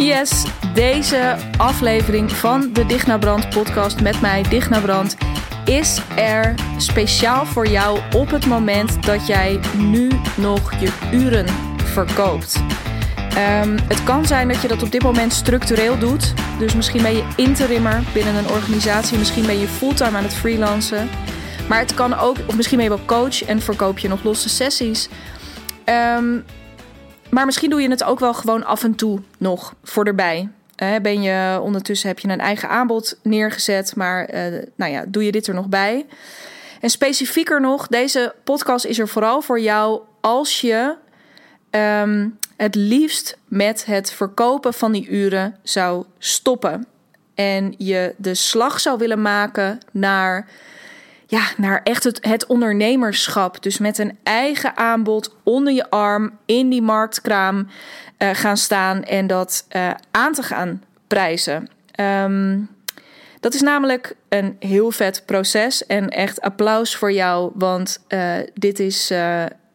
Yes, deze aflevering van de Digna Brand podcast met mij, Digna Brand, is er speciaal voor jou op het moment dat jij nu nog je uren verkoopt. Ehm, het kan zijn dat je dat op dit moment structureel doet. Dus misschien ben je interimmer binnen een organisatie, misschien ben je fulltime aan het freelancen. Maar het kan ook, of misschien ben je wel coach en verkoop je nog losse sessies. Ehm, maar misschien doe je het ook wel gewoon af en toe nog voor erbij. ben je ondertussen heb je een eigen aanbod neergezet, maar uh, nou ja, doe je dit er nog bij? En specifieker nog, deze podcast is er vooral voor jou als je ehm, het liefst met het verkopen van die uren zou stoppen. En je de slag zou willen maken naar ja, naar echt het, ondernemerschap. Dus met een eigen aanbod onder je arm in die marktkraam uh, gaan staan en dat uh, aan te gaan prijzen. Um, dat is namelijk een heel vet proces en echt applaus voor jou, want uh, dit is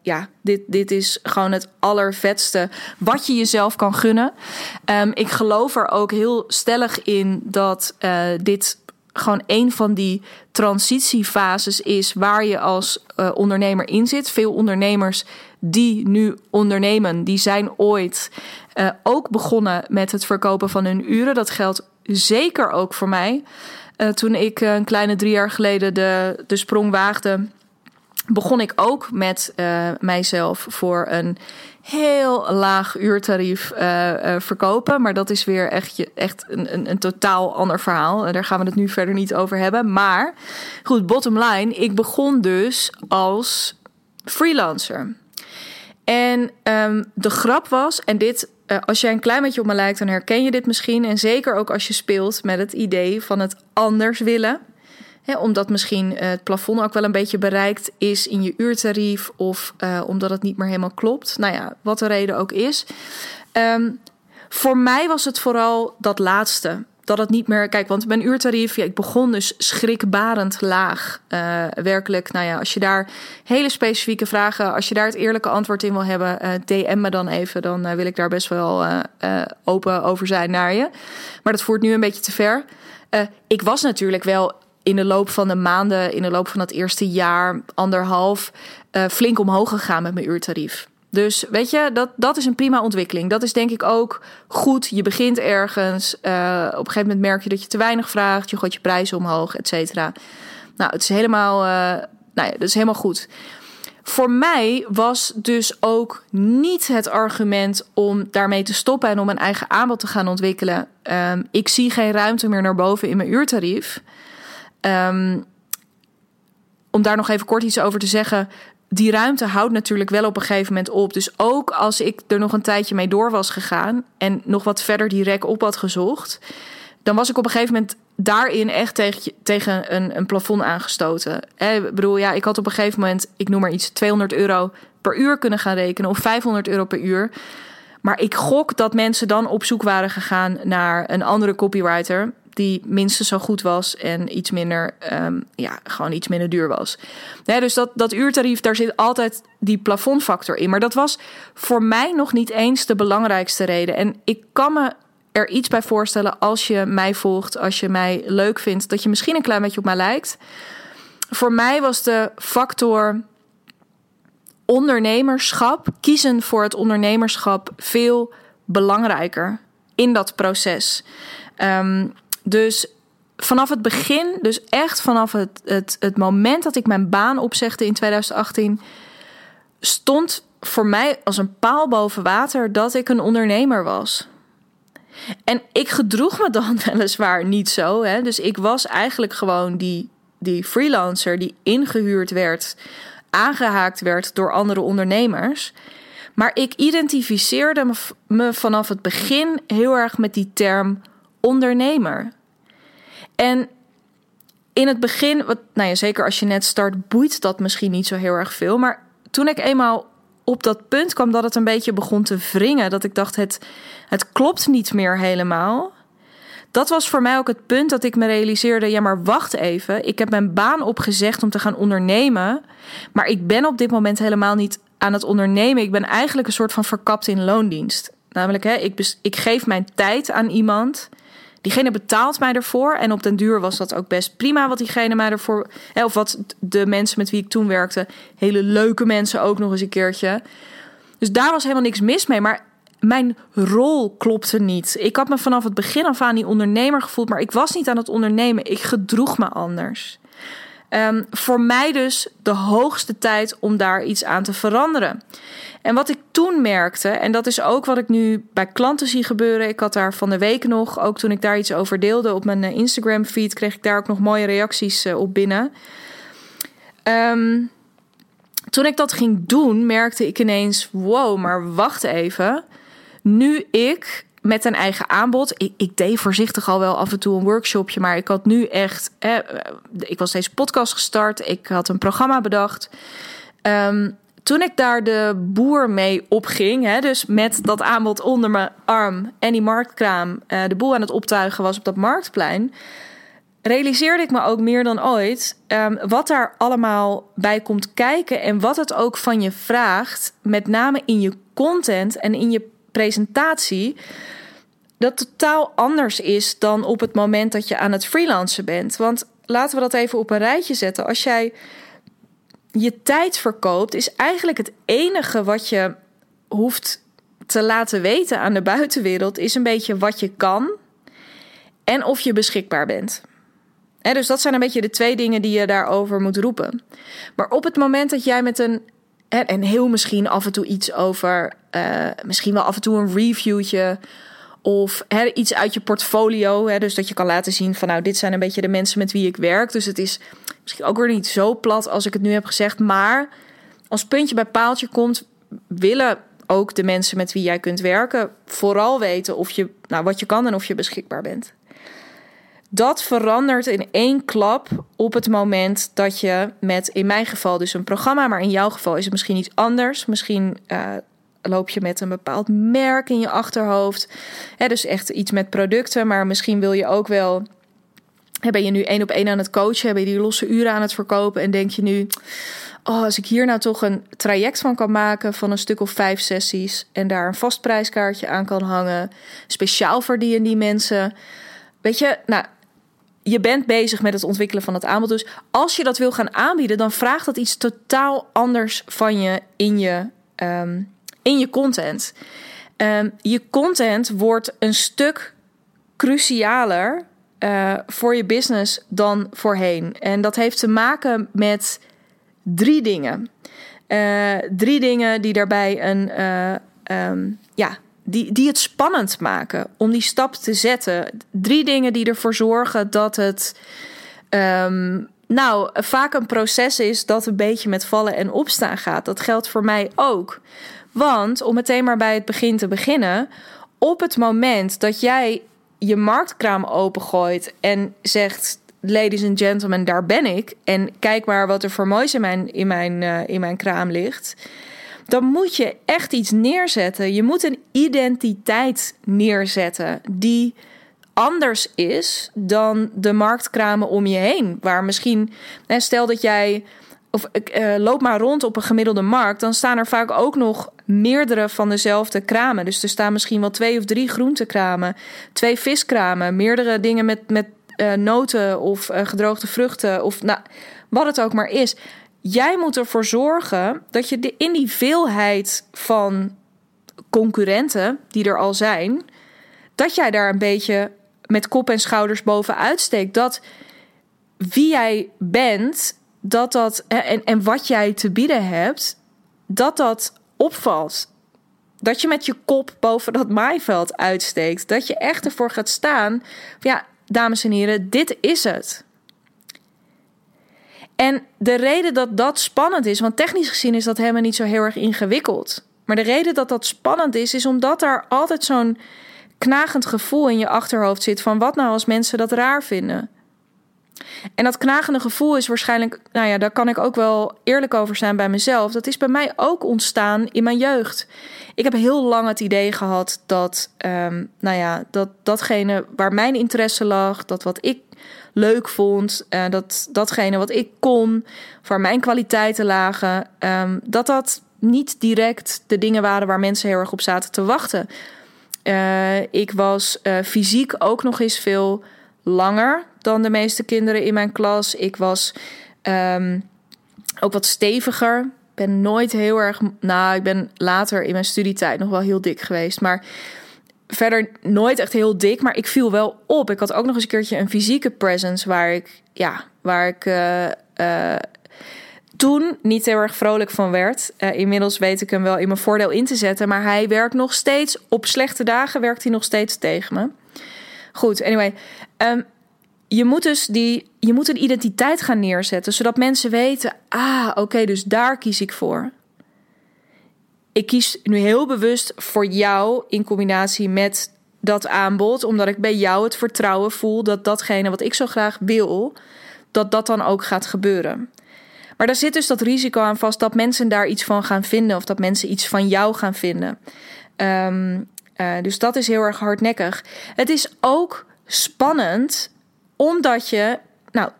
ja, dit, dit is gewoon het allervetste wat je jezelf kan gunnen. Um, ik geloof er ook heel stellig in dat dit gewoon een van die transitiefases is waar je als uh, ondernemer in zit. Veel ondernemers die nu ondernemen, die zijn ooit uh, ook begonnen met het verkopen van hun uren. Dat geldt zeker ook voor mij. Uh, toen ik een kleine drie jaar geleden de, de sprong waagde, begon ik ook met mijzelf voor een heel laag uurtarief uh, uh, verkopen. Maar dat is weer echt, echt een, een, een, totaal ander verhaal. Daar gaan we het nu verder niet over hebben. Maar goed, bottom line. Ik begon dus als freelancer. En um, de grap was, en dit, als jij een klein beetje op me lijkt, dan herken je dit misschien. En zeker ook als je speelt met het idee van het anders willen omdat misschien eh, het plafond ook wel een beetje bereikt is in je uurtarief. Of uh, omdat het niet meer helemaal klopt. Nou ja, wat de reden ook is. Um, voor mij was het vooral dat laatste. Dat het niet meer. Kijk, want mijn uurtarief. Ja, ik begon dus schrikbarend laag. Uh, werkelijk. Nou ja, als je daar hele specifieke vragen. Als je daar het eerlijke antwoord in wil hebben. DM me dan even. Dan wil ik daar best wel open over zijn naar je. Maar dat voert nu een beetje te ver. ik was natuurlijk wel in de loop van de maanden, in de loop van het eerste jaar, anderhalf, uh, flink omhoog gegaan met mijn uurtarief. Dus weet je, dat, dat is een prima ontwikkeling. Dat is denk ik ook goed. Je begint ergens. Uh, op een gegeven moment merk je dat je te weinig vraagt. Je gooit je prijzen omhoog, et cetera. Nou, het is helemaal, uh, nou ja, dat is helemaal goed. Voor mij was dus ook niet het argument om daarmee te stoppen en om een eigen aanbod te gaan ontwikkelen. Um, ik zie geen ruimte meer naar boven in mijn uurtarief. Um, om daar nog even kort iets over te zeggen. Die ruimte houdt natuurlijk wel op een gegeven moment op. Dus ook als ik er nog een tijdje mee door was gegaan en nog wat verder die rek op had gezocht, dan was ik op een gegeven moment daarin echt tegen, tegen een, een plafond aangestoten. Ik bedoel, ja, ik had op een gegeven moment, ik noem maar iets, 200 euro per uur kunnen gaan rekenen of 500 euro per uur. Maar ik gok dat mensen dan op zoek waren gegaan naar een andere copywriter die minstens zo goed was en iets minder, um, ja, gewoon iets minder duur was. Dus dat, dat uurtarief, daar zit altijd die plafondfactor in. Maar dat was voor mij nog niet eens de belangrijkste reden. En ik kan me er iets bij voorstellen als je mij volgt, als je mij leuk vindt, dat je misschien een klein beetje op mij lijkt. Voor mij was de factor ondernemerschap, kiezen voor het ondernemerschap, veel belangrijker in dat proces. Um, dus vanaf het begin, dus echt vanaf het, het, het moment dat ik mijn baan opzegde in 2018, stond voor mij als een paal boven water dat ik een ondernemer was. En ik gedroeg me dan weliswaar niet zo. Hè? Dus ik was eigenlijk gewoon die, die freelancer die ingehuurd werd, aangehaakt werd door andere ondernemers. Maar ik identificeerde me vanaf het begin heel erg met die term ondernemer. En in het begin, wat, nou ja, zeker als je net start, boeit dat misschien niet zo heel erg veel. Maar toen ik eenmaal op dat punt kwam dat het een beetje begon te wringen, dat ik dacht, het, het klopt niet meer helemaal. Dat was voor mij ook het punt dat ik me realiseerde: ja, maar wacht even. Ik heb mijn baan opgezegd om te gaan ondernemen. Maar ik ben op dit moment helemaal niet aan het ondernemen. Ik ben eigenlijk een soort van verkapt in loondienst Namelijk, hè, ik, ik geef mijn tijd aan iemand. Diegene betaalt mij ervoor. En op den duur was dat ook best prima wat diegene mij ervoor. Of wat de mensen met wie ik toen werkte. Hele leuke mensen ook nog eens een keertje. Dus daar was helemaal niks mis mee. Maar mijn rol klopte niet. Ik had me vanaf het begin af aan die ondernemer gevoeld. Maar ik was niet aan het ondernemen. Ik gedroeg me anders. Um, voor mij dus de hoogste tijd om daar iets aan te veranderen. En wat ik toen merkte, en dat is ook wat ik nu bij klanten zie gebeuren. Ik had daar van de week nog, ook toen ik daar iets over deelde op mijn eh, Instagram feed, kreeg ik daar ook nog mooie reacties eh, op binnen. Um, toen ik dat ging doen, merkte ik ineens: wow, maar wacht even. Nu ik met een eigen aanbod. Ik, ik, deed voorzichtig al wel af en toe een workshopje, maar ik had nu echt. Eh, ik was deze podcast gestart. Ik had een programma bedacht. Um, toen ik daar de boer mee opging, hè, dus met dat aanbod onder mijn arm en die marktkraam, uh, de boel aan het optuigen was op dat marktplein, realiseerde ik me ook meer dan ooit um, wat daar allemaal bij komt kijken en wat het ook van je vraagt, met name in je content en in je presentatie, dat totaal anders is dan op het moment dat je aan het freelancen bent. Want laten we dat even op een rijtje zetten. Als jij je tijd verkoopt, is eigenlijk het enige wat je hoeft te laten weten aan de buitenwereld, is een beetje wat je kan en of je beschikbaar bent. dus dat zijn een beetje de twee dingen die je daarover moet roepen. Maar op het moment dat jij met een. En heel misschien af en toe iets over. Uh, misschien wel af en toe een reviewtje of iets uit je portfolio. dus dat je kan laten zien van nou, dit zijn een beetje de mensen met wie ik werk. Dus het is misschien ook weer niet zo plat als ik het nu heb gezegd. Maar als puntje bij paaltje komt, willen ook de mensen met wie jij kunt werken vooral weten of je, nou, wat je kan en of je beschikbaar bent. Dat verandert in één klap op het moment dat je met, in mijn geval dus een programma, maar in jouw geval is het misschien iets anders. Misschien uh, loop je met een bepaald merk in je achterhoofd. dus echt iets met producten, maar misschien wil je ook wel. Ben je nu één op één aan het coachen? Ben je die losse uren aan het verkopen? En denk je nu, oh, als ik hier nou toch een traject van kan maken van een stuk of vijf sessies en daar een vast prijskaartje aan kan hangen, speciaal voor die en die mensen. Weet je, nou, je bent bezig met het ontwikkelen van het aanbod. Dus als je dat wil gaan aanbieden, dan vraagt dat iets totaal anders van je in je, ehm, in je content. Um, je content wordt een stuk crucialer uh, voor je business dan voorheen. En dat heeft te maken met drie dingen. Uh, drie dingen die daarbij een, uh, um, ja, die, die het spannend maken om die stap te zetten. Drie dingen die ervoor zorgen dat het. Um, nou, vaak een proces is dat een beetje met vallen en opstaan gaat. Dat geldt voor mij ook. Want om meteen maar bij het begin te beginnen, op het moment dat jij je marktkraam opengooit en zegt: Ladies and gentlemen, daar ben ik. En kijk maar wat er voor moois in mijn, in mijn, uh, in mijn kraam ligt. Dan moet je echt iets neerzetten. Je moet een identiteit neerzetten die anders is dan de marktkramen om je heen. Waar misschien, stel dat jij of uh, loop maar rond op een gemiddelde markt, dan staan er vaak ook nog meerdere van dezelfde kramen. Dus er staan misschien wel twee of drie groentekramen, twee viskramen, meerdere dingen met, met uh, noten of uh, gedroogde vruchten of nou, wat het ook maar is. Jij moet ervoor zorgen dat je de, in die veelheid van concurrenten die er al zijn, dat jij daar een beetje met kop en schouders bovenuit steekt. Dat wie jij bent dat dat en, en wat jij te bieden hebt, dat dat opvalt. Dat je met je kop boven dat maaiveld uitsteekt. Dat je echt ervoor gaat staan. Ja, dames en heren, dit is het. En de reden dat dat spannend is, want technisch gezien is dat helemaal niet zo heel erg ingewikkeld. Maar de reden dat dat spannend is, is omdat daar altijd zo'n knagend gevoel in je achterhoofd zit van wat nou als mensen dat raar vinden. En dat knagende gevoel is waarschijnlijk, nou ja, daar kan ik ook wel eerlijk over zijn bij mezelf. Dat is bij mij ook ontstaan in mijn jeugd. Ik heb heel lang het idee gehad dat, um, nou ja, dat datgene waar mijn interesse lag, dat wat ik leuk vond, uh, dat datgene wat ik kon, waar mijn kwaliteiten lagen, um, dat dat niet direct de dingen waren waar mensen heel erg op zaten te wachten. ik was fysiek ook nog eens veel langer dan de meeste kinderen in mijn klas. Ik was ehm, ook wat steviger. Ben nooit heel erg. Nou, ik ben later in mijn studietijd nog wel heel dik geweest. Maar verder nooit echt heel dik. Maar ik viel wel op. Ik had ook nog eens een keertje een fysieke presence waar ik. Ja, waar ik. Uh, toen niet heel erg vrolijk van werd. Uh, inmiddels weet ik hem wel in mijn voordeel in te zetten. Maar hij werkt nog steeds. Op slechte dagen werkt hij nog steeds tegen me. Goed, anyway. Um, je moet dus die, je moet een identiteit gaan neerzetten, zodat mensen weten: ah, oké, dus daar kies ik voor. Ik kies nu heel bewust voor jou in combinatie met dat aanbod, omdat ik bij jou het vertrouwen voel dat datgene wat ik zo graag wil, dat dat dan ook gaat gebeuren. Maar daar zit dus dat risico aan vast dat mensen daar iets van gaan vinden of dat mensen iets van jou gaan vinden. Um, uh, dus dat is heel erg hardnekkig. Het is ook spannend omdat je, nou,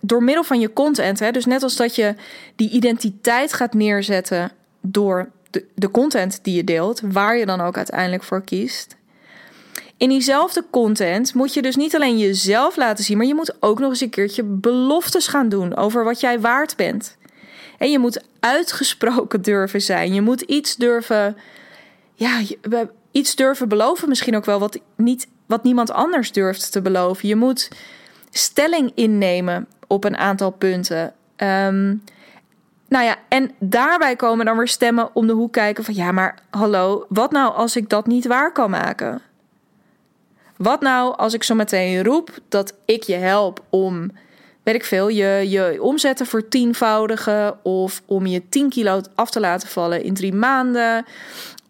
door middel van je content, dus net als dat je die identiteit gaat neerzetten door de, content die je deelt, waar je dan ook uiteindelijk voor kiest. In diezelfde content moet je dus niet alleen jezelf laten zien, maar je moet ook nog eens een keertje beloftes gaan doen over wat jij waard bent. En je moet uitgesproken durven zijn. Je moet iets durven, ja, iets durven beloven, misschien ook wel wat, niet, wat niemand anders durft te beloven. Je moet stelling innemen op een aantal punten. Um, nou ja, en daarbij komen dan weer stemmen om de hoek kijken van ja, maar hallo, wat nou als ik dat niet waar kan maken? Wat nou als ik zo meteen roep dat ik je help om, weet ik veel, je, je omzetten voor tienvoudigen of om je 10 kilo af te laten vallen in drie maanden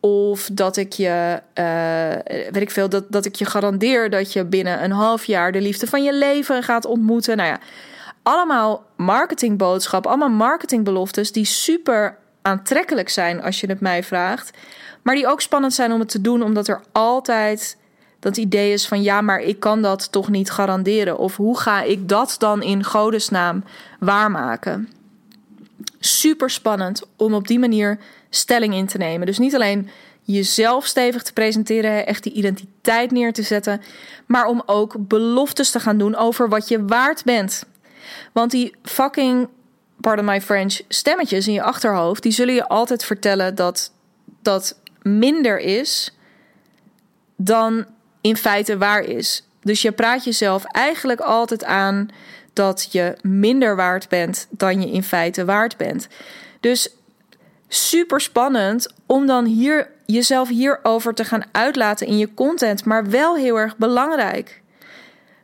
of dat ik je, uh, weet ik veel, dat, dat ik je garandeer dat je binnen een half jaar de liefde van je leven gaat ontmoeten. Nou ja, allemaal marketingboodschappen, allemaal marketingbeloftes die super aantrekkelijk zijn als je het mij vraagt. Maar die ook spannend zijn om het te doen, omdat er altijd dat idee is van ja, maar ik kan dat toch niet garanderen. Of hoe ga ik dat dan in godesnaam waarmaken? Super spannend om op die manier stelling in te nemen. Dus niet alleen jezelf stevig te presenteren, echt die identiteit neer te zetten, maar om ook beloftes te gaan doen over wat je waard bent. Want die fucking, pardon my French, stemmetjes in je achterhoofd, die zullen je altijd vertellen dat dat minder is dan in feite waar is. Dus je praat jezelf eigenlijk altijd aan dat je minder waard bent dan je in feite waard bent. Dus super spannend om dan hier jezelf hierover te gaan uitlaten in je content, maar wel heel erg belangrijk.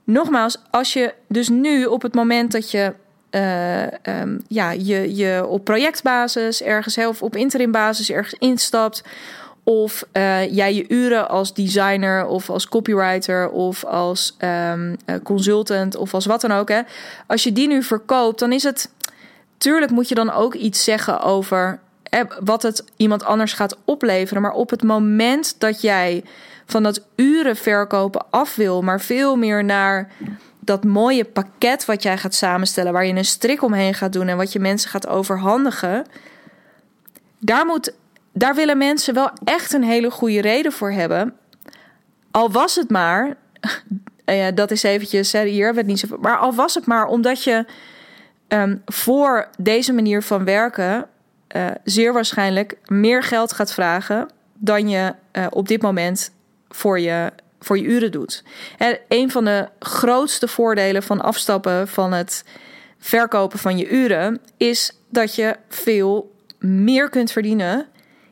Nogmaals, als je dus nu op het moment dat je uh, um, ja, je, je op projectbasis ergens of op interimbasis ergens instapt. Of uh, jij je uren als designer of als copywriter of als um, consultant of als wat dan ook. Hè, als je die nu verkoopt, dan is het. Tuurlijk moet je dan ook iets zeggen over wat het iemand anders gaat opleveren. Maar op het moment dat jij van dat uren verkopen af wil, maar veel meer naar dat mooie pakket wat jij gaat samenstellen, waar je een strik omheen gaat doen en wat je mensen gaat overhandigen, daar, moet, daar willen mensen wel echt een hele goede reden voor hebben. Al was het maar, ja, dat is eventjes, hier werd niet zo, maar al was het maar omdat je um, voor deze manier van werken uh, zeer waarschijnlijk meer geld gaat vragen dan je uh, op dit moment voor je, voor je uren doet. En een van de grootste voordelen van afstappen van het verkopen van je uren is dat je veel meer kunt verdienen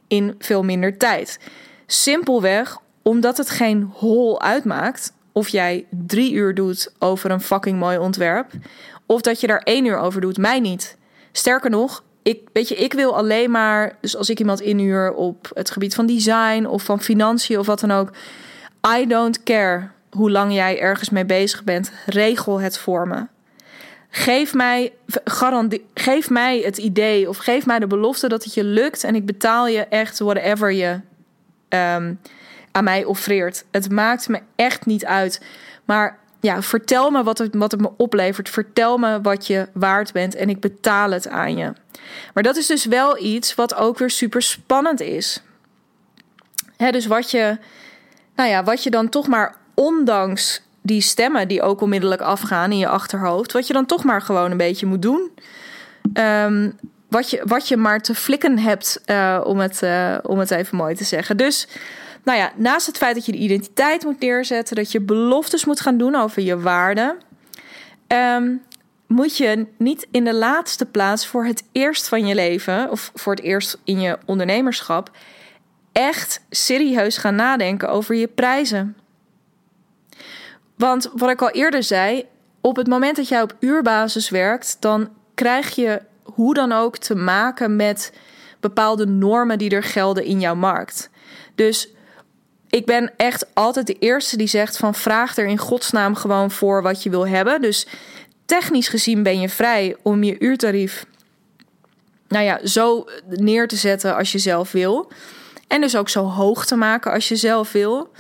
in veel minder tijd. Simpelweg omdat het geen hol uitmaakt of jij drie uur doet over een fucking mooi ontwerp, of dat je daar één uur over doet. Mij niet. Sterker nog, ik, weet je, ik wil alleen maar, dus als ik iemand inhuur op het gebied van design of van financiën of wat dan ook, I don't care hoe lang jij ergens mee bezig bent, regel het voor me. Geef mij, garantie, geef mij het idee of geef mij de belofte dat het je lukt en ik betaal je echt whatever je um, aan mij offreert. Het maakt me echt niet uit. Maar ja, vertel me wat het, wat het me oplevert. Vertel me wat je waard bent en ik betaal het aan je. Maar dat is dus wel iets wat ook weer super spannend is. Dus wat je nou ja, wat je dan toch maar ondanks die stemmen die ook onmiddellijk afgaan in je achterhoofd, wat je dan toch maar gewoon een beetje moet doen. Ehm, wat, je, wat je maar te flikken hebt, uh, om, het, uh, om het even mooi te zeggen. Dus, nou ja, naast het feit dat je de identiteit moet neerzetten, dat je beloftes moet gaan doen over je waarden, um, moet je niet in de laatste plaats voor het eerst van je leven, of voor het eerst in je ondernemerschap, echt serieus gaan nadenken over je prijzen. Want wat ik al eerder zei, op het moment dat jij op uurbasis werkt, dan krijg je hoe dan ook te maken met bepaalde normen die er gelden in jouw markt. Dus ik ben echt altijd de eerste die zegt van vraag er in godsnaam gewoon voor wat je wil hebben. Dus technisch gezien ben je vrij om je uurtarief nou ja, zo neer te zetten als je zelf wil. En dus ook zo hoog te maken als je zelf wil.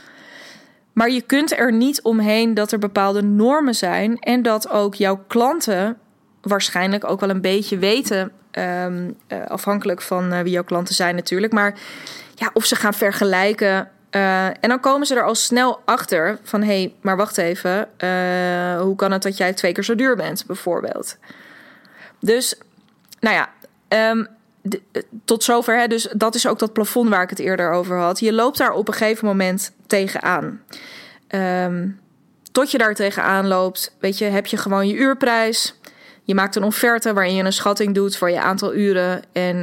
Maar je kunt er niet omheen dat er bepaalde normen zijn en dat ook jouw klanten waarschijnlijk ook wel een beetje weten, um, uh, afhankelijk van uh, wie jouw klanten zijn natuurlijk, maar ja, of ze gaan vergelijken. Uh, en dan komen ze er al snel achter van hé, hey, maar wacht even, hoe kan het dat jij twee keer zo duur bent, bijvoorbeeld? Dus, nou ja, um, tot zover. Hè, dus dat is ook dat plafond waar ik het eerder over had. Je loopt daar op een gegeven moment tegenaan. Um, tot je daar tegenaan loopt, weet je, heb je gewoon je uurprijs. Je maakt een offerte waarin je een schatting doet voor je aantal uren. En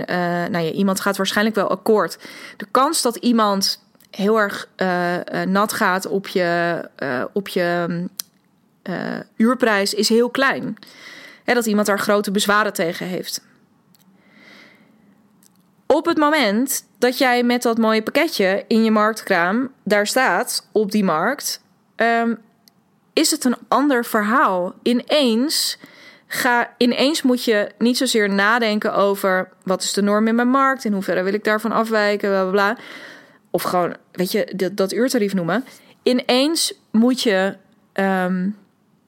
nou ja, iemand gaat waarschijnlijk wel akkoord. De kans dat iemand heel erg uh, nat gaat op je, uh, op je uurprijs is heel klein. Hè, dat iemand daar grote bezwaren tegen heeft. Op het moment dat jij met dat mooie pakketje in je marktkraam daar staat op die markt, um, is het een ander verhaal. Ineens, ga, ineens moet je niet zozeer nadenken over wat is de norm in mijn markt, in hoeverre wil ik daarvan afwijken, bla bla bla. Of gewoon, weet je, dat, dat uurtarief noemen. Ineens moet je, um,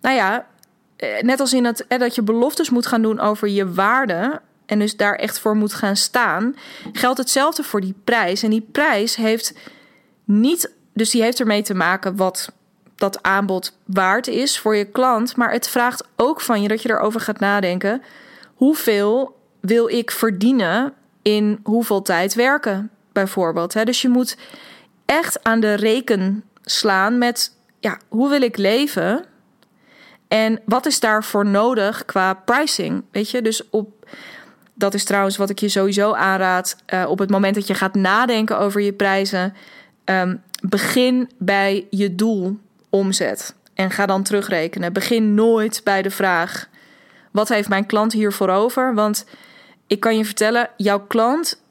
nou ja, eh, net als in het dat je beloftes moet gaan doen over je waarde en dus daar echt voor moet gaan staan, geldt hetzelfde voor die prijs. En die prijs heeft niet, dus die heeft ermee te maken wat dat aanbod waard is voor je klant, maar het vraagt ook van je dat je erover gaat nadenken: hoeveel wil ik verdienen in hoeveel tijd werken, bijvoorbeeld. Dus je moet echt aan de reken slaan met ja, hoe wil ik leven? En wat is daarvoor nodig qua pricing? Weet je, dus op dat is trouwens wat ik je sowieso aanraad. Uh, op het moment dat je gaat nadenken over je prijzen, um, begin bij je doel omzet. En ga dan terugrekenen. Begin nooit bij de vraag: wat heeft mijn klant hiervoor over? Want ik kan je vertellen, jouw klant.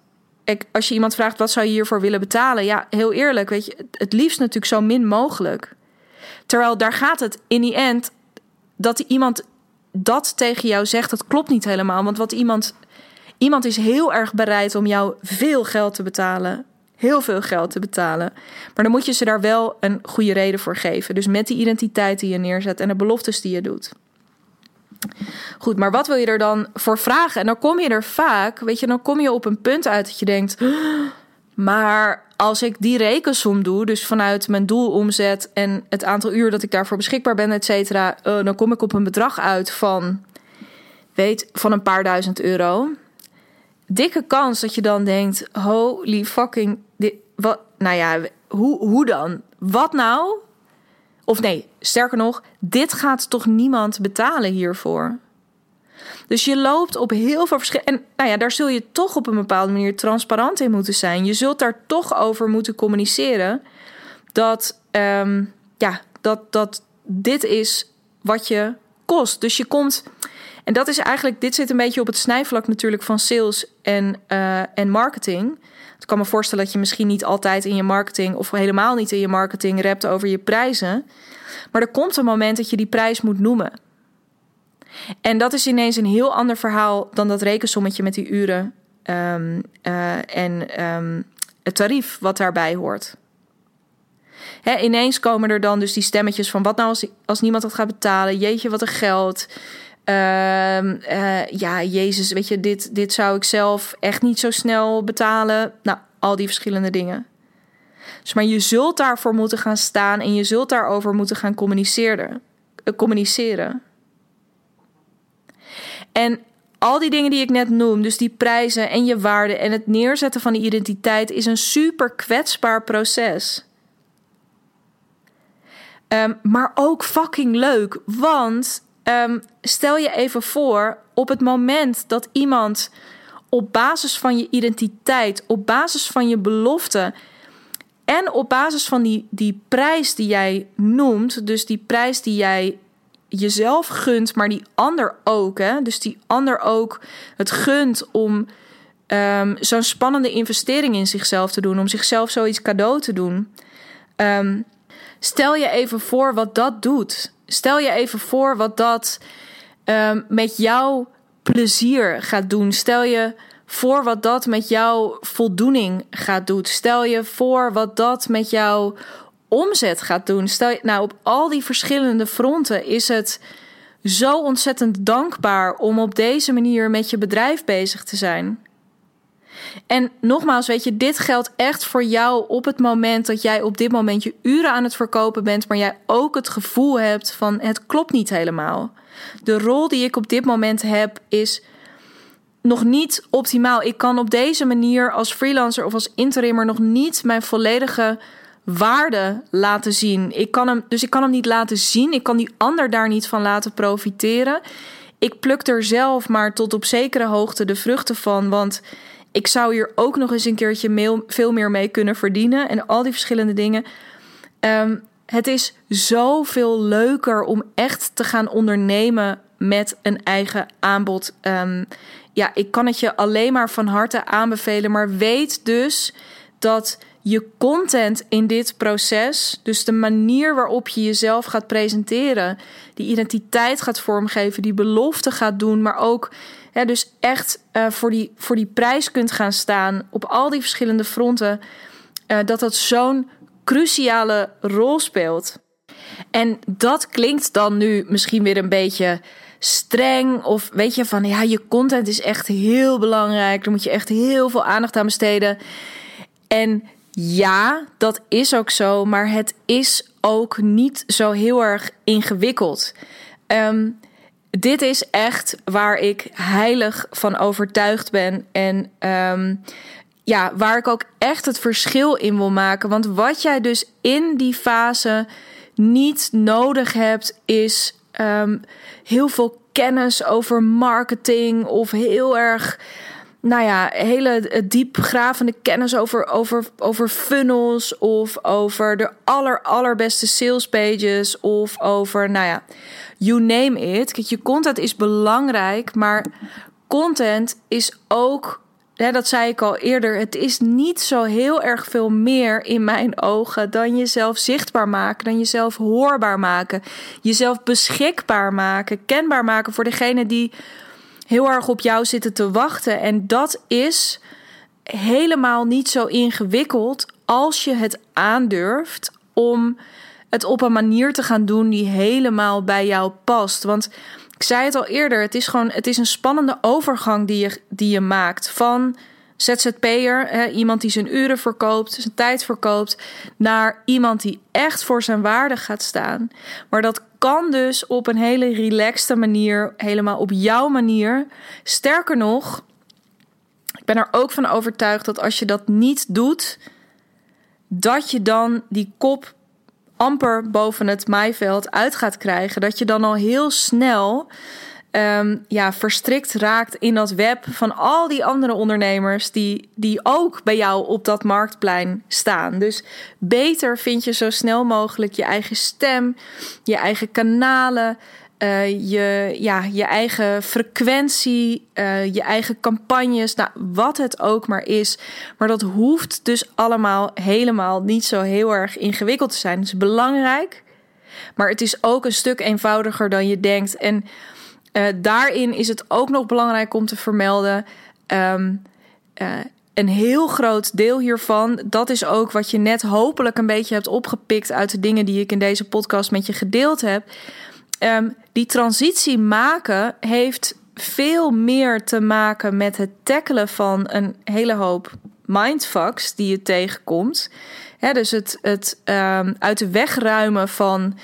Als je iemand vraagt wat zou je hiervoor willen betalen, ja, heel eerlijk, weet je, het liefst natuurlijk zo min mogelijk. Terwijl daar gaat het in die end dat iemand dat tegen jou zegt, dat klopt niet helemaal. Want wat iemand Iemand is heel erg bereid om jou veel geld te betalen. Heel veel geld te betalen. Maar dan moet je ze daar wel een goede reden voor geven. Dus met die identiteit die je neerzet en de beloftes die je doet. Goed, maar wat wil je er dan voor vragen? En dan kom je er vaak, weet je, dan kom je op een punt uit dat je denkt. Maar als ik die rekensom doe, dus vanuit mijn doelomzet en het aantal uur dat ik daarvoor beschikbaar ben, et cetera, uh, dan kom ik op een bedrag uit van, weet, van een paar duizend euro dikke kans dat je dan denkt: holy fucking. Dit, wat, nou ja, hoe, hoe dan? Wat nou? Of nee, sterker nog, dit gaat toch niemand betalen hiervoor? Dus je loopt op heel veel verschillende. En nou ja, daar zul je toch op een bepaalde manier transparant in moeten zijn. Je zult daar toch over moeten communiceren. Dat, um, ja, dat, dat dit is wat je kost. Dus je komt. En dat is eigenlijk, dit zit een beetje op het snijvlak natuurlijk van sales en, uh, en marketing. Ik kan me voorstellen dat je misschien niet altijd in je marketing of helemaal niet in je marketing rept over je prijzen. Maar er komt een moment dat je die prijs moet noemen. En dat is ineens een heel ander verhaal dan dat rekensommetje met die uren um, uh, en um, het tarief wat daarbij hoort. Ineens komen er dan dus die stemmetjes van wat nou als, als niemand dat gaat betalen? Jeetje, wat een geld. Uh, uh, ja, Jezus, weet je, dit, dit zou ik zelf echt niet zo snel betalen. Nou, al die verschillende dingen. Dus maar je zult daarvoor moeten gaan staan en je zult daarover moeten gaan communiceren. Eh, communiceren. En al die dingen die ik net noem, dus die prijzen en je waarde en het neerzetten van die identiteit, is een super kwetsbaar proces. Ehm, maar ook fucking leuk, want ehm, stel je even voor, op het moment dat iemand op basis van je identiteit, op basis van je belofte en op basis van die, die prijs die jij noemt, dus die prijs die jij jezelf gunt, maar die ander ook. Hè? Dus die ander ook het gunt om um, zo'n spannende investering in zichzelf te doen, om zichzelf zoiets cadeau te doen. Um, stel je even voor wat dat doet. Stel je even voor wat dat um, met jouw plezier gaat doen. Stel je voor wat dat met jouw voldoening gaat doen. Stel je voor wat dat met jouw omzet gaat doen. Stel je, nou, op al die verschillende fronten is het zo ontzettend dankbaar om op deze manier met je bedrijf bezig te zijn. En nogmaals, weet je, dit geldt echt voor jou op het moment dat jij op dit moment je uren aan het verkopen bent, maar jij ook het gevoel hebt van het klopt niet helemaal. De rol die ik op dit moment heb is nog niet optimaal. Ik kan op deze manier als freelancer of als interimmer nog niet mijn volledige waarde laten zien. Ik kan hem, dus ik kan hem niet laten zien. Ik kan die ander daar niet van laten profiteren. Ik pluk er zelf maar tot op zekere hoogte de vruchten van. Want ik zou hier ook nog eens een keertje veel meer mee kunnen verdienen. En al die verschillende dingen. Um, het is zoveel leuker om echt te gaan ondernemen met een eigen aanbod. Um, ja, ik kan het je alleen maar van harte aanbevelen. Maar weet dus dat je content in dit proces, dus de manier waarop je jezelf gaat presenteren, die identiteit gaat vormgeven, die belofte gaat doen, maar ook dus echt uh, voor, die, voor die prijs kunt gaan staan op al die verschillende fronten, uh, dat dat zo'n cruciale rol speelt. En dat klinkt dan nu misschien weer een beetje streng of weet je van ja, je content is echt heel belangrijk, daar moet je echt heel veel aandacht aan besteden. En ja, dat is ook zo, maar het is ook niet zo heel erg ingewikkeld. Um, dit is echt waar ik heilig van overtuigd ben. En um, ja, waar ik ook echt het verschil in wil maken. Want wat jij dus in die fase niet nodig hebt, is um, heel veel kennis over marketing of heel erg nou ja, hele eh, diepgravende kennis over, over, over funnels of over de aller, allerbeste sales pages of over, nou ja, you name it. Kijk, je content is belangrijk, maar content is ook, hè, dat zei ik al eerder, het is niet zo heel erg veel meer in mijn ogen dan jezelf zichtbaar maken, dan jezelf hoorbaar maken, jezelf beschikbaar maken, kenbaar maken voor degene die heel erg op jou zitten te wachten. En dat is helemaal niet zo ingewikkeld als je het aandurft om het op een manier te gaan doen die helemaal bij jou past. Want ik zei het al eerder, het is gewoon het is een spannende overgang die je, die je maakt van ZZP'er, iemand die zijn uren verkoopt, zijn tijd verkoopt, naar iemand die echt voor zijn waarde gaat staan. Maar dat kan dus op een hele relaxte manier, helemaal op jouw manier. Sterker nog, ik ben er ook van overtuigd dat als je dat niet doet, dat je dan die kop amper boven het maaiveld uit gaat krijgen. Dat je dan al heel snel um, ja, verstrikt raakt in dat web van al die andere ondernemers die, die ook bij jou op dat marktplein staan. Dus beter vind je zo snel mogelijk je eigen stem, je eigen kanalen. Uh, je, ja, je eigen frequentie, uh, je eigen campagnes, nou, wat het ook maar is. Maar dat hoeft dus allemaal helemaal niet zo heel erg ingewikkeld te zijn. Het is belangrijk, maar het is ook een stuk eenvoudiger dan je denkt. En uh, daarin is het ook nog belangrijk om te vermelden. Uh, een heel groot deel hiervan, dat is ook wat je net hopelijk een beetje hebt opgepikt uit de dingen die ik in deze podcast met je gedeeld heb. Um, die transitie maken heeft veel meer te maken met het tackelen van een hele hoop mindfucks die je tegenkomt. Dus het, het um, uit de weg ruimen van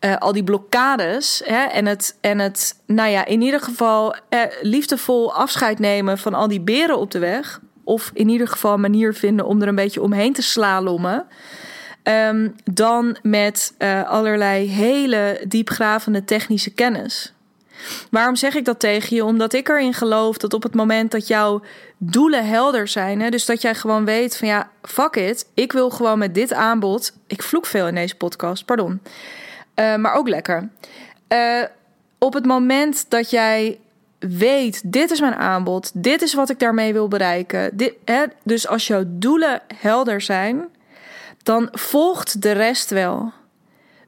uh, al die blokkades. Hè, en, het, en het, nou ja, in ieder geval uh, liefdevol afscheid nemen van al die beren op de weg. Of in ieder geval manier vinden om er een beetje omheen te slalommen. Um, dan met uh, allerlei hele diepgravende technische kennis. Waarom zeg ik dat tegen je? Omdat ik erin geloof dat op het moment dat jouw doelen helder zijn, hè, dus dat jij gewoon weet van ja, fuck it, ik wil gewoon met dit aanbod. Ik vloek veel in deze podcast, pardon. Uh, maar ook lekker. Uh, op het moment dat jij weet, dit is mijn aanbod, dit is wat ik daarmee wil bereiken. Dit, hè, dus als jouw doelen helder zijn, dan volgt de rest wel.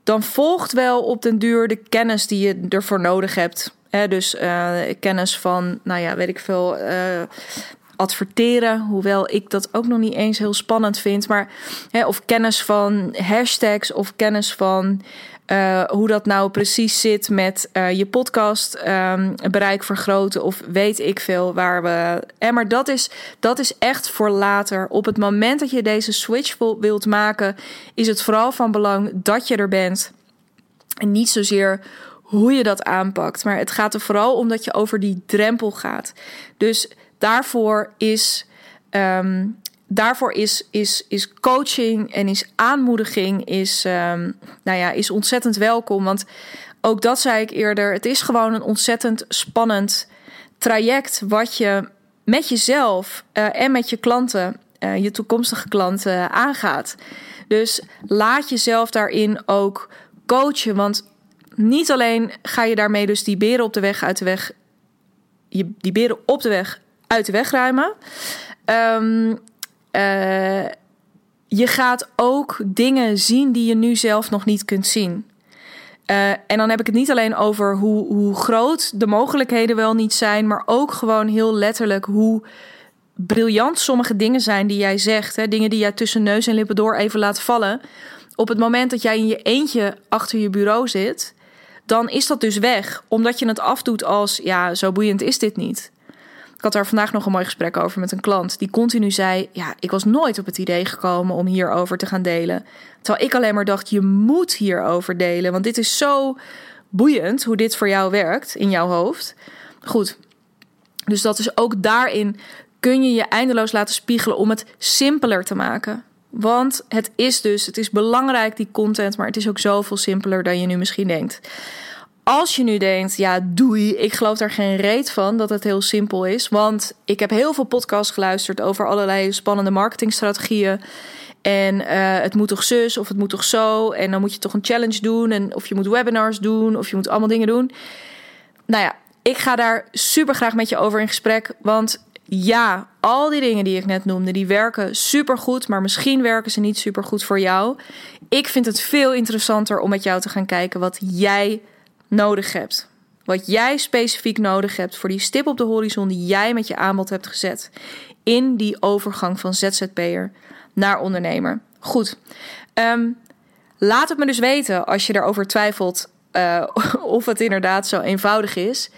Dan volgt wel op den duur de kennis die je ervoor nodig hebt. Hè, dus uh, kennis van, nou ja, weet ik veel, uh, adverteren. Hoewel ik dat ook nog niet eens heel spannend vind. Maar, hè, of kennis van hashtags of kennis van uh, hoe dat nou precies zit met uh, je podcast um, bereik vergroten of weet ik veel waar we. En maar dat is, dat is echt voor later. Op het moment dat je deze switch wilt maken, is het vooral van belang dat je er bent. En niet zozeer hoe je dat aanpakt. Maar het gaat er vooral om dat je over die drempel gaat. Dus daarvoor is um, daarvoor is, is, is coaching en is aanmoediging is, um, nou ja, is ontzettend welkom. Want ook dat zei ik eerder. Het is gewoon een ontzettend spannend traject wat je met jezelf uh, en met je klanten, uh, je toekomstige klanten, aangaat. Dus laat jezelf daarin ook coachen. Want niet alleen ga je daarmee dus die beren op de weg uit de weg, je, die beren op de weg uit de weg ruimen. Um, uh, je gaat ook dingen zien die je nu zelf nog niet kunt zien. Uh, en dan heb ik het niet alleen over hoe, hoe groot de mogelijkheden wel niet zijn, maar ook gewoon heel letterlijk hoe briljant sommige dingen zijn die jij zegt. Hè? Dingen die jij tussen neus en lippen door even laat vallen. Op het moment dat jij in je eentje achter je bureau zit, dan is dat dus weg. Omdat je het afdoet als, ja, zo boeiend is dit niet. Ik had daar vandaag nog een mooi gesprek over met een klant die continu zei: Ja, ik was nooit op het idee gekomen om hierover te gaan delen. Terwijl ik alleen maar dacht: Je moet hierover delen, want dit is zo boeiend hoe dit voor jou werkt in jouw hoofd. Goed, dus dat is ook daarin kun je je eindeloos laten spiegelen om het simpeler te maken. Want het is dus, het is belangrijk die content, maar het is ook zoveel simpeler dan je nu misschien denkt. Als je nu denkt, ja, doei, ik geloof daar geen reet van dat het heel simpel is. Want ik heb heel veel podcasts geluisterd over allerlei spannende marketingstrategieën. En uh, het moet toch zus of het moet toch zo. En dan moet je toch een challenge doen. En of je moet webinars doen of je moet allemaal dingen doen. Nou ja, ik ga daar super graag met je over in gesprek. Want ja, al die dingen die ik net noemde, die werken super goed. Maar misschien werken ze niet super goed voor jou. Ik vind het veel interessanter om met jou te gaan kijken wat jij nodig hebt. Wat jij specifiek nodig hebt voor die stip op de horizon die jij met je aanbod hebt gezet. In die overgang van ZZP'er naar ondernemer. Goed. Um, laat het me dus weten als je erover twijfelt uh, of het inderdaad zo eenvoudig is.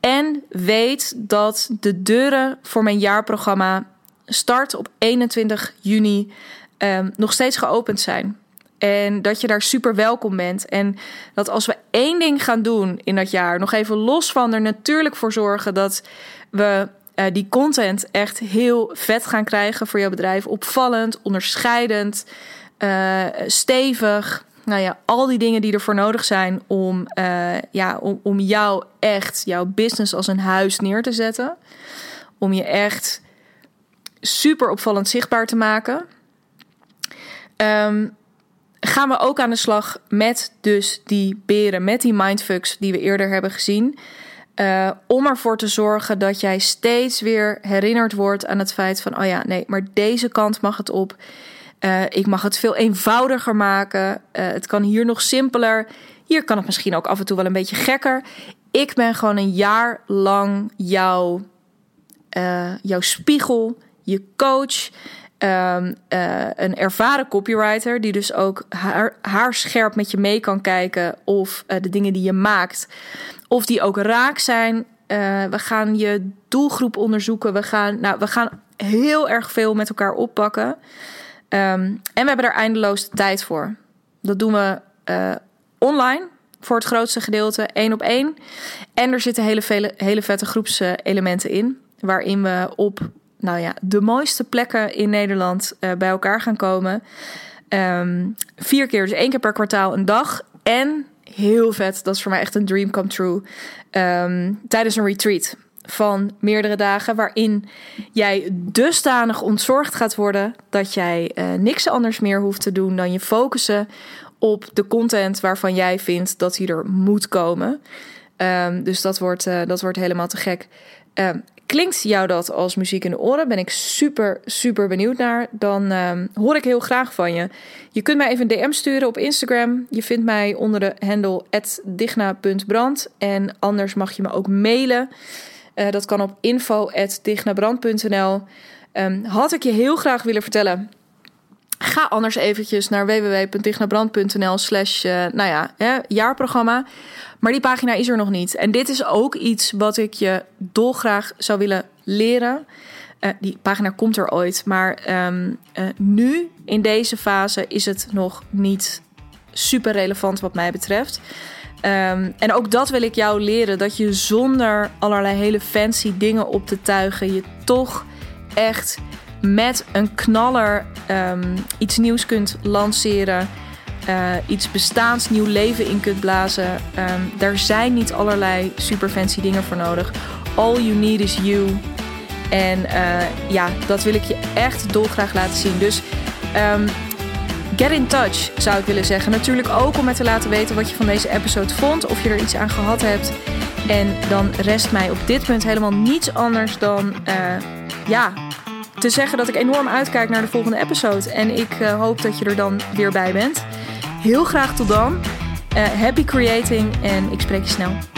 En weet dat de deuren voor mijn jaarprogramma start op 21 juni um, nog steeds geopend zijn. En dat je daar super welkom bent. En dat als we één ding gaan doen in dat jaar, nog even los van er natuurlijk voor zorgen dat we uh, die content echt heel vet gaan krijgen voor jouw bedrijf. Opvallend, onderscheidend, uh, stevig. Nou ja, al die dingen die ervoor nodig zijn om, uh, ja, om, om jou echt, jouw business als een huis neer te zetten. Om je echt super opvallend zichtbaar te maken. Um, gaan we ook aan de slag met dus die beren, met die mindfucks die we eerder hebben gezien. Uh, om ervoor te zorgen dat jij steeds weer herinnerd wordt aan het feit van: oh ja, nee, maar deze kant mag het op. Uh, ik mag het veel eenvoudiger maken. Uh, het kan hier nog simpeler. Hier kan het misschien ook af en toe wel een beetje gekker. Ik ben gewoon een jaar lang jouw, jouw spiegel, je coach. Um, uh, een ervaren copywriter die dus ook haar, haar scherp met je mee kan kijken of uh, de dingen die je maakt, of die ook raak zijn. Uh, we gaan je doelgroep onderzoeken. We gaan, nou, we gaan heel erg veel met elkaar oppakken. Ehm, en we hebben er eindeloos tijd voor. Dat doen we online voor het grootste gedeelte, één op één. En er zitten hele, vele, hele vette groepselementen in, waarin we op nou ja, de mooiste plekken in Nederland uh, bij elkaar gaan komen. Um, vier keer, dus één keer per kwartaal een dag. En heel vet, dat is voor mij echt een dream come true. Um, tijdens een retreat van meerdere dagen, waarin jij dusdanig ontzorgd gaat worden dat jij uh, niks anders meer hoeft te doen dan je focussen op de content waarvan jij vindt dat hij er moet komen. Um, dus dat wordt, uh, dat wordt helemaal te gek. Klinkt jou dat als muziek in de oren? Ben ik super, super benieuwd naar. Dan um, hoor ik heel graag van je. Je kunt mij even een DM sturen op Instagram. Je vindt mij onder de handle digna.brand. En anders mag je me ook mailen. Uh, dat kan op info.dignabrand.nl. Um, had ik je heel graag willen vertellen Ga anders eventjes naar www.dignabrand.nl slash uh, nou ja, hè, jaarprogramma. Maar die pagina is er nog niet. En dit is ook iets wat ik je dolgraag zou willen leren. Uh, die pagina komt er ooit. Maar um, uh, nu, in deze fase, is het nog niet super relevant wat mij betreft. Um, en ook dat wil ik jou leren. Dat je zonder allerlei hele fancy dingen op te tuigen... je toch echt met een knaller um, iets nieuws kunt lanceren. Uh, iets bestaans, nieuw leven in kunt blazen. Um, daar zijn niet allerlei super fancy dingen voor nodig. All you need is you. En uh, ja, dat wil ik je echt dolgraag laten zien. Dus um, get in touch zou ik willen zeggen. Natuurlijk ook om me te laten weten wat je van deze episode vond. Of je er iets aan gehad hebt. En dan rest mij op dit punt helemaal niets anders dan uh, ja, te zeggen dat ik enorm uitkijk naar de volgende episode. En ik uh, hoop dat je er dan weer bij bent. Heel graag tot dan. Uh, happy creating en ik spreek je snel.